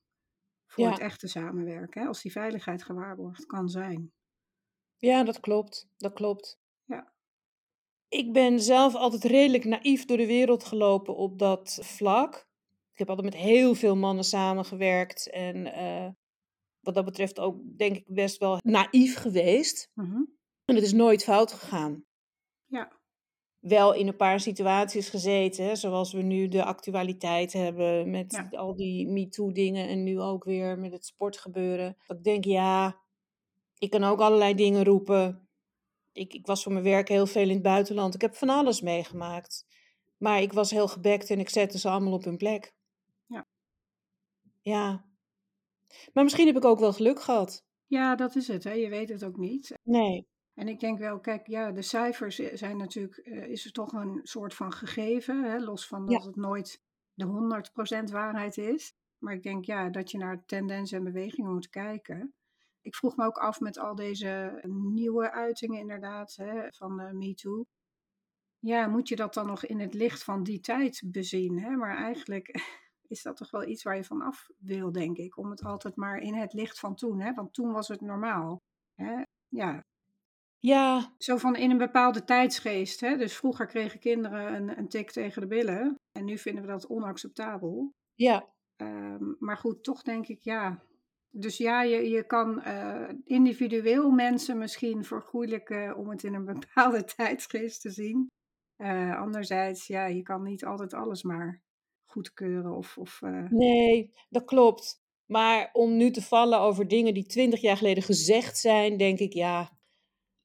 voor Ja. het echte samenwerken. Hè? Als die veiligheid gewaarborgd kan zijn. ja, dat klopt. Dat klopt. Ja. Ik ben zelf altijd redelijk naïef door de wereld gelopen op dat vlak. Ik heb altijd met heel veel mannen samengewerkt en eh, wat dat betreft ook denk ik best wel naïef geweest. Mhm. En het is nooit fout gegaan. Ja, Wel in een paar situaties gezeten, zoals we nu de actualiteit hebben met Ja. al die MeToo-dingen en nu ook weer met het sportgebeuren. Dat ik denk, ja, ik kan ook allerlei dingen roepen. Ik, ik was voor mijn werk heel veel in het buitenland. Ik heb van alles meegemaakt. Maar ik was heel gebekt en ik zette ze allemaal op hun plek. Ja. Ja. Maar misschien heb ik ook wel geluk gehad. ja dat is het. Hè? Je weet het ook niet. Nee. En ik denk wel, kijk, ja, de cijfers zijn natuurlijk, eh, is het toch een soort van gegeven, hè? los van dat Ja. het nooit de 100% waarheid is. Maar ik denk, ja, dat je naar tendensen en bewegingen moet kijken. Ik vroeg me ook af met al deze nieuwe uitingen inderdaad, hè, van uh, MeToo. Ja, moet je dat dan nog in het licht van die tijd bezien? Hè? Maar eigenlijk (laughs) is dat toch wel iets waar je van af wil, denk ik. Om het altijd maar in het licht van toen, hè? want toen was het normaal. Hè? Ja, Ja, zo van in een bepaalde tijdsgeest. Hè? Dus vroeger kregen kinderen een, een tik tegen de billen. En nu vinden we dat onacceptabel. ja, Ehm, maar goed, toch denk ik ja. Dus ja, je, je kan eh, individueel mensen misschien vergoeilijken om het in een bepaalde (laughs) tijdsgeest te zien. Eh, anderzijds, ja, je kan niet altijd alles maar goedkeuren of... of eh, Nee, dat klopt. Maar om nu te vallen over dingen die twintig jaar geleden gezegd zijn, denk ik ja.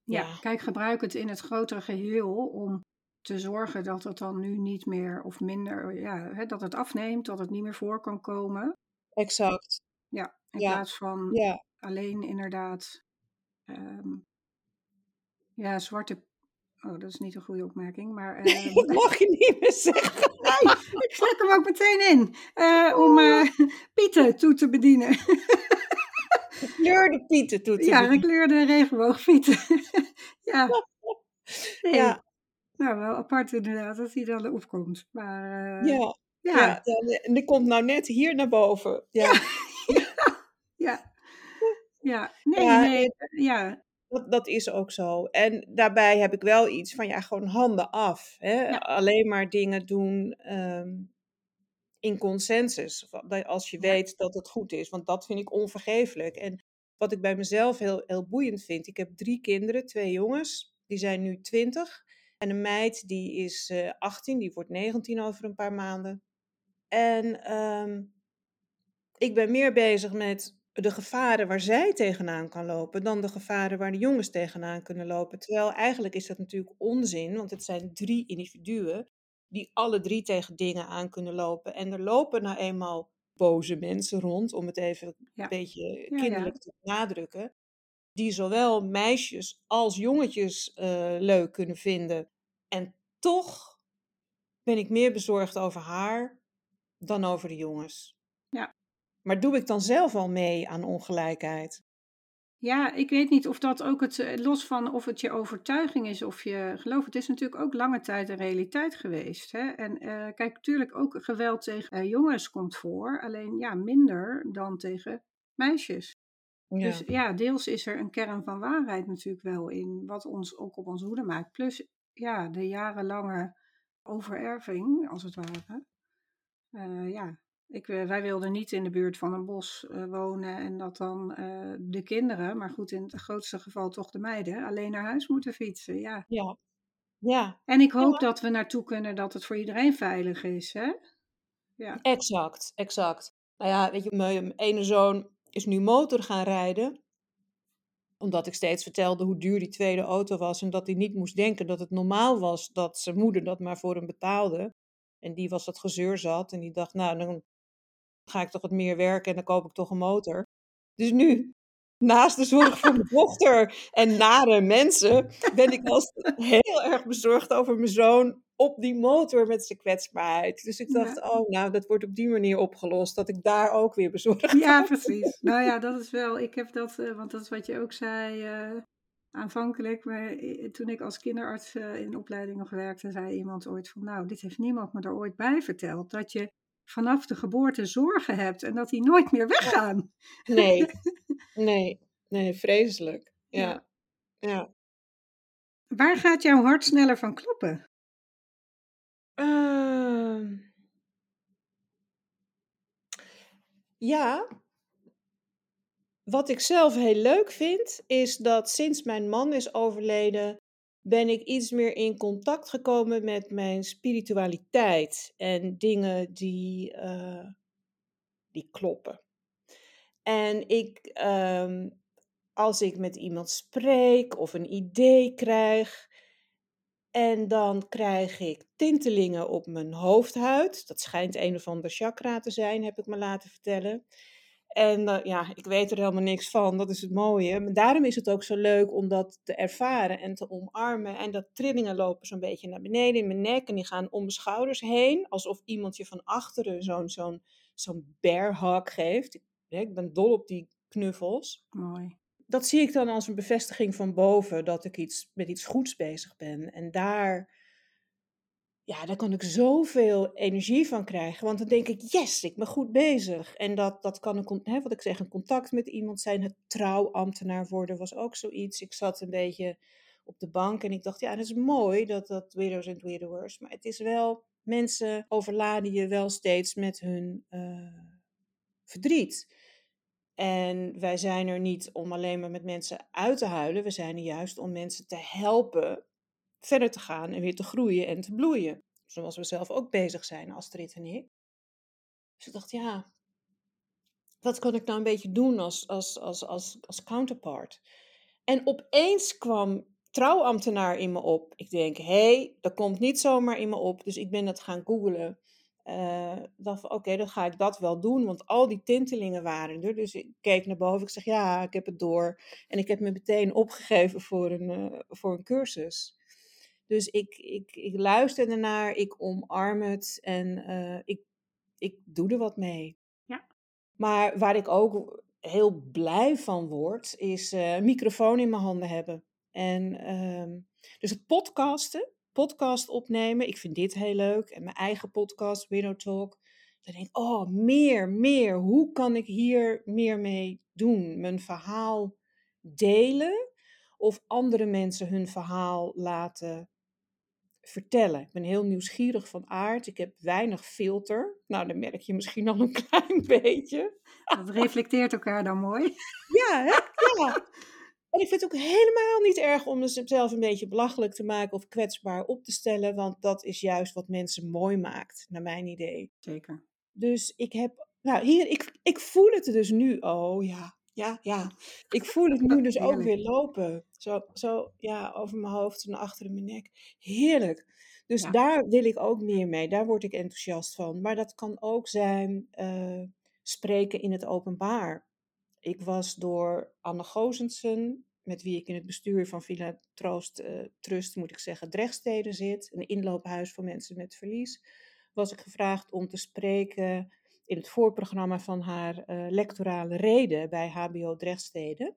Ja, Ja, kijk, gebruik het in het grotere geheel om te zorgen dat het dan nu niet meer of minder, ja, hè, dat het afneemt, dat het niet meer voor kan komen. exact. Ja, in Ja, plaats van ja. alleen inderdaad, ehm, ja, zwarte, oh, dat is niet een goede opmerking, maar (laughs) Dat mag je niet meer zeggen. (laughs) nee, ik slik hem ook meteen in, eh, om eh, Pieten toe te bedienen. (laughs) Gekleurde pieten toe te ja, bedienen. gekleurde regenboogpieten. (laughs) (laughs) ja, nee. Ja, Nou, wel apart inderdaad dat hij dan opkomt. Maar eh, ja, ja, En die komt nou net hier naar boven. Ja, ja, (laughs) ja. Nee, Ja, nee, ja, dat, dat is ook zo. En daarbij heb ik wel iets van, ja, gewoon handen af. Hè? Ja. Alleen maar dingen doen. ehm, in consensus. Als je weet dat het goed is. Want dat vind ik onvergeeflijk. En wat ik bij mezelf heel, heel boeiend vind. Ik heb drie kinderen, twee jongens. Die zijn nu 20. En een meid die is eh 18, die wordt 19 over een paar maanden. En ehm, ik ben meer bezig met de gevaren waar zij tegenaan kan lopen, dan de gevaren waar de jongens tegenaan kunnen lopen. Terwijl eigenlijk is dat natuurlijk onzin, want het zijn drie individuen die alle drie tegen dingen aan kunnen lopen. En er lopen nou eenmaal boze mensen rond, om het even Ja. een beetje ja. kinderlijk te benadrukken, die zowel meisjes als jongetjes eh, leuk kunnen vinden. En toch ben ik meer bezorgd over haar dan over de jongens. Ja. Maar doe ik dan zelf al mee aan ongelijkheid? Ja, ik weet niet of dat ook het, eh, los van of het je overtuiging is of je geloof. Het is natuurlijk ook lange tijd een realiteit geweest. Hè? En eh, kijk, natuurlijk ook geweld tegen eh, jongens komt voor, alleen ja, minder dan tegen meisjes. Ja. Dus ja, deels is er een kern van waarheid natuurlijk wel in, wat ons ook op onze hoede maakt. Plus ja, de jarenlange overerving, als het ware. Ja, ik, eh, wij wilden niet in de buurt van een bos eh, wonen en dat dan eh, de kinderen, maar goed, in het grootste geval toch de meiden, alleen naar huis moeten fietsen. Ja. ja. Ja, En ik hoop dat we naartoe kunnen dat het voor iedereen veilig is. Hè? Ja. exact, exact. Nou ja, weet je, mijn ene zoon is nu motor gaan rijden. Omdat ik steeds vertelde hoe duur die tweede auto was. En dat hij niet moest denken dat het normaal was dat zijn moeder dat maar voor hem betaalde. En die was dat gezeur zat. En die dacht, nou, dan ga ik toch wat meer werken en dan koop ik toch een motor. Dus nu, naast de zorg voor mijn (laughs) dochter en nare mensen, ben ik als (laughs) heel erg bezorgd over mijn zoon op die motor met zijn kwetsbaarheid. Dus ik dacht, oh, nou, dat wordt op die manier opgelost, dat ik daar ook weer bezorgd Ja, precies. (laughs) Nou ja, dat is wel. Ik heb dat, eh, want dat is wat je ook zei eh, aanvankelijk. Maar eh, toen ik als kinderarts in opleiding nog werkte, zei iemand ooit van, nou, dit heeft niemand me er ooit bij verteld. Dat je vanaf de geboorte zorgen hebt en dat die nooit meer weggaan. Nee, (laughs) nee, nee, vreselijk. Ja, Ja. ja. Waar gaat jouw hart sneller van kloppen? Ehm. ja. Wat ik zelf heel leuk vind, is dat sinds mijn man is overleden, ben ik iets meer in contact gekomen met mijn spiritualiteit en dingen die, eh, die kloppen. En ik, ehm, als ik met iemand spreek of een idee krijg, en dan krijg ik tintelingen op mijn hoofdhuid. Dat schijnt een of ander chakra te zijn, heb ik me laten vertellen. En eh, ja, ik weet er helemaal niks van, dat is het mooie. Maar daarom is het ook zo leuk om dat te ervaren en te omarmen. En dat trillingen lopen zo'n beetje naar beneden in mijn nek en die gaan om mijn schouders heen. Alsof iemand je van achteren zo'n zo'n zo'n bear hug geeft. Ik, ik ben dol op die knuffels Mooi. dat zie ik dan als een bevestiging van boven dat ik iets, met iets goeds bezig ben. En daar, ja, daar kan ik zoveel energie van krijgen. Want dan denk ik, yes, ik ben goed bezig. En dat, dat kan een, hè, wat ik zeg, een contact met iemand zijn. Het trouwambtenaar worden was ook zoiets. Ik zat een beetje op de bank en ik dacht, ja, dat is mooi, dat, dat widows en widowers. Maar het is wel, mensen overladen je wel steeds met hun eh, verdriet. En wij zijn er niet om alleen maar met mensen uit te huilen. We zijn er juist om mensen te helpen verder te gaan en weer te groeien en te bloeien. Zoals we zelf ook bezig zijn, Astrid en ik. Dus ik dacht, ja, wat kan ik nou een beetje doen als, als, als, als, als counterpart? En opeens kwam trouwambtenaar in me op. Ik denk, hé, hey, dat komt niet zomaar in me op. Dus ik ben dat gaan googlen. Eh, dacht oké, dan ga ik dat wel doen, want al die tintelingen waren er. Dus ik keek naar boven, ik zeg, ja, ik heb het door. En ik heb me meteen opgegeven voor een, eh, voor een cursus. Dus ik, ik, ik luister ernaar, ik omarm het en eh, ik, ik doe er wat mee. Ja. Maar waar ik ook heel blij van word, is een microfoon in mijn handen hebben. En ehm, dus het podcasten, podcast opnemen, ik vind dit heel leuk. En mijn eigen podcast, Widow Talk. Dan denk ik, oh, meer, meer. Hoe kan ik hier meer mee doen? Mijn verhaal delen of andere mensen hun verhaal laten vertellen. Ik ben heel nieuwsgierig van aard. Ik heb weinig filter. Nou, dat merk je misschien al een (laughs) klein beetje. Dat reflecteert elkaar dan mooi. Ja, hè? ja. En ik vind het ook helemaal niet erg om mezelf een beetje belachelijk te maken of kwetsbaar op te stellen, want dat is juist wat mensen mooi maakt, naar mijn idee. Zeker. Dus ik heb, nou hier, ik, ik voel het dus nu. Oh ja, ja, ja. Ik voel het nu dus ook weer lopen. Zo, zo ja, over mijn hoofd en achter mijn nek. Heerlijk. Dus Ja. daar wil ik ook meer mee. Daar word ik enthousiast van. Maar dat kan ook zijn eh, spreken in het openbaar. Ik was door Anne Gozensen, met wie ik in het bestuur van Villa Troost eh, Trust, moet ik zeggen, Drechtsteden zit, een inloophuis voor mensen met verlies, was ik gevraagd om te spreken in het voorprogramma van haar eh, lectorale reden bij HBO Drechtsteden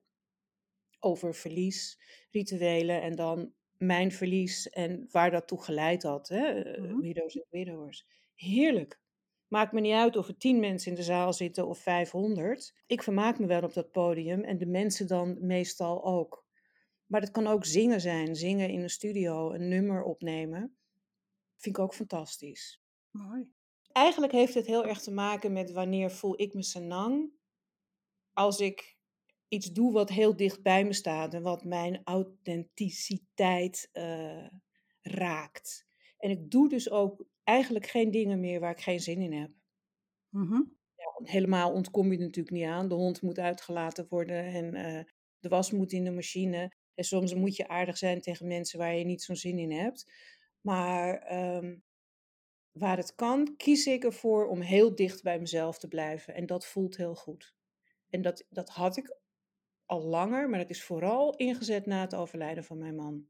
over verlies, rituelen en dan mijn verlies en waar dat toe geleid had, hè? eh, Mhm. widows en widowers. Heerlijk. Maakt me niet uit of er tien mensen in de zaal zitten of 500. Ik vermaak me wel op dat podium en de mensen dan meestal ook. Maar het kan ook zingen zijn, zingen in een studio, een nummer opnemen. Vind ik ook fantastisch. Mooi. Eigenlijk heeft het heel erg te maken met wanneer voel ik me senang. Als ik iets doe wat heel dicht bij me staat en wat mijn authenticiteit eh, raakt. En ik doe dus ook eigenlijk geen dingen meer waar ik geen zin in heb. Mhm. Ja, helemaal ontkom je er natuurlijk niet aan. De hond moet uitgelaten worden en eh, de was moet in de machine. En soms moet je aardig zijn tegen mensen waar je niet zo'n zin in hebt. Maar ehm, waar het kan, kies ik ervoor om heel dicht bij mezelf te blijven. En dat voelt heel goed. En dat, dat had ik al langer, maar dat is vooral ingezet na het overlijden van mijn man.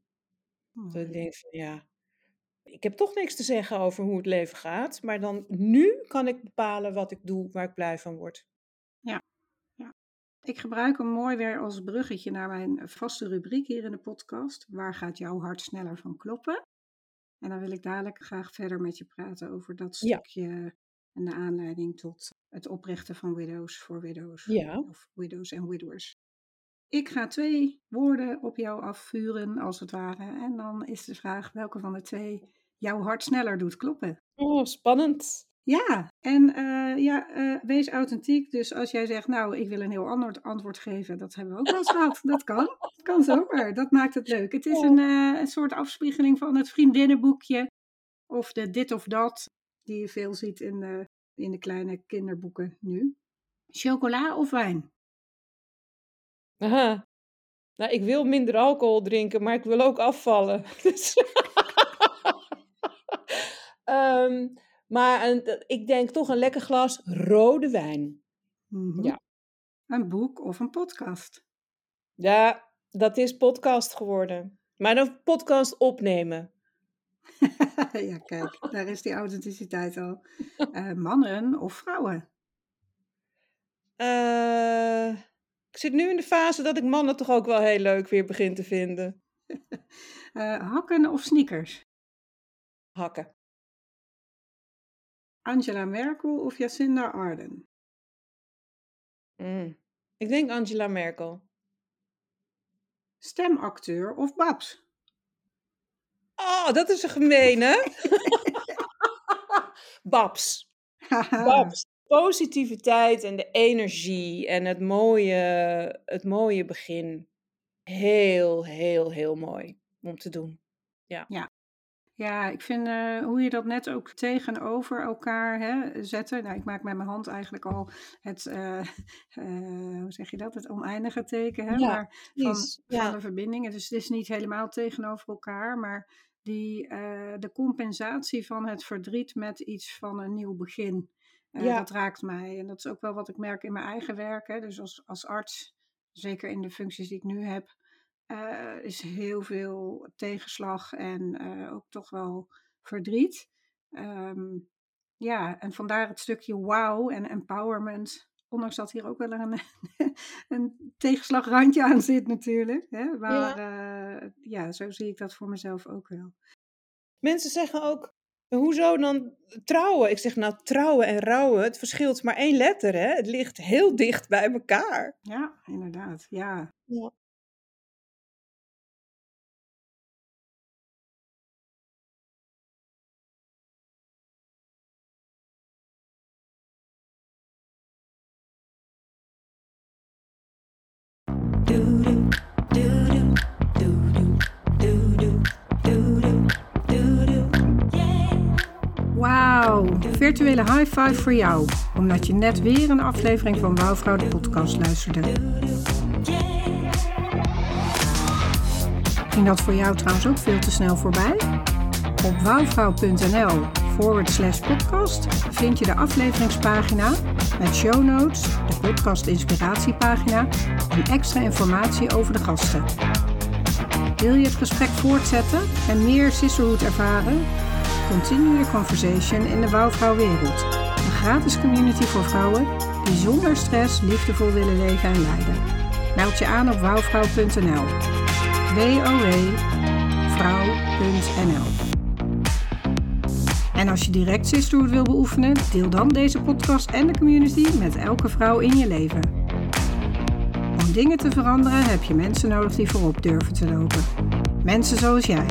Dat ik denk van ja, ik heb toch niks te zeggen over hoe het leven gaat. Maar dan nu kan ik bepalen wat ik doe, waar ik blij van word. Ik gebruik hem mooi weer als bruggetje naar mijn vaste rubriek hier in de podcast. Waar gaat jouw hart sneller van kloppen? En dan wil ik dadelijk graag verder met je praten over dat Ja. stukje en de aanleiding tot het oprichten van Widows voor Widows. Ja. Of Widows en Widowers. Ik ga twee woorden op jou afvuren, als het ware. En dan is de vraag welke van de twee jouw hart sneller doet kloppen. Oh, spannend. Ja, en eh, ja, eh, wees authentiek. Dus als jij zegt, nou, ik wil een heel ander antwoord geven, dat hebben we ook wel eens gehad. Dat kan. Dat kan zomaar. Dat maakt het leuk. Het is een, eh, een soort afspiegeling van het vriendinnenboekje. Of de dit of dat, die je veel ziet in de, in de kleine kinderboeken nu. Chocola of wijn? Aha. Nou, ik wil minder alcohol drinken, maar ik wil ook afvallen. (laughs) Dus- (laughs) Ehm, maar een, ik denk toch een lekker glas rode wijn. Mhm. Ja. Een boek of een podcast? Ja, dat is podcast geworden. Maar een podcast opnemen. (laughs) ja, kijk, daar is die authenticiteit al. Eh, mannen of vrouwen? Eh, ik zit nu in de fase dat ik mannen toch ook wel heel leuk weer begin te vinden. (laughs) Eh, hakken of sneakers? Hakken. Angela Merkel of Jacinda Ardern? Mm. Ik denk Angela Merkel. Stemacteur of Babs? Oh, dat is een gemene. (laughs) Babs. Babs. Positiviteit en de energie en het mooie, het mooie begin. Heel, heel, heel mooi om te doen. Ja, ik vind eh, hoe je dat net ook tegenover elkaar hè, zetten. Nou, ik maak met mijn hand eigenlijk al het, eh, (laughs) eh, hoe zeg je dat, het oneindige teken. Hè? Ja, maar van, precies. van Ja. de verbindingen. Dus het is niet helemaal tegenover elkaar, maar die, de compensatie van het verdriet met iets van een nieuw begin. Ja. Dat raakt mij. En dat is ook wel wat ik merk in mijn eigen werk. Hè? Dus als, als arts, zeker in de functies die ik nu heb, eh, is heel veel tegenslag en eh, ook toch wel verdriet. Ehm, ja, en vandaar het stukje wow en empowerment. Ondanks dat hier ook wel een, (laughs) een tegenslagrandje aan zit natuurlijk. Hè? Maar ja. ja, zo zie ik dat voor mezelf ook wel. Mensen zeggen ook, hoezo dan trouwen? Ik zeg nou, trouwen en rouwen, het verschilt maar één letter, hè? Het ligt heel dicht bij elkaar. Ja, inderdaad. Ja. Ja. Virtuele high five voor jou, omdat je net weer een aflevering van Wouwvrouw de podcast luisterde. Ging dat voor jou trouwens ook veel te snel voorbij? Op wouwvrouw.nl forward slash podcast vind je de afleveringspagina met show notes, de podcast inspiratiepagina en extra informatie over de gasten. Wil je het gesprek voortzetten en meer sisterhood ervaren? Continue your conversation in de Wouwvrouw-wereld. Een gratis community voor vrouwen die zonder stress liefdevol willen leven en leiden. Meld je aan op wouwvrouw.nl. www.vrouw.nl En als je direct sisterhood wil beoefenen, deel dan deze podcast en de community met elke vrouw in je leven. Om dingen te veranderen heb je mensen nodig die voorop durven te lopen. Mensen zoals jij.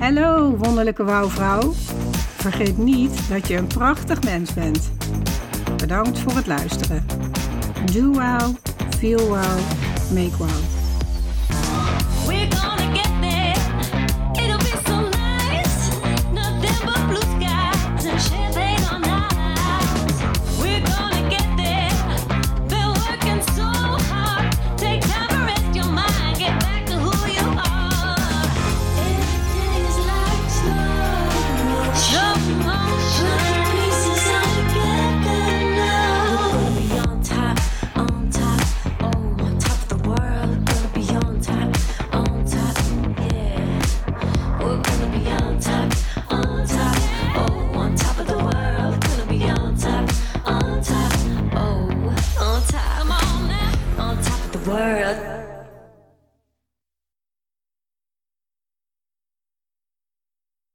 Hallo, wonderlijke wouwvrouw. Vergeet niet dat je een prachtig mens bent. Bedankt voor het luisteren. Do wow, feel wow, make wow.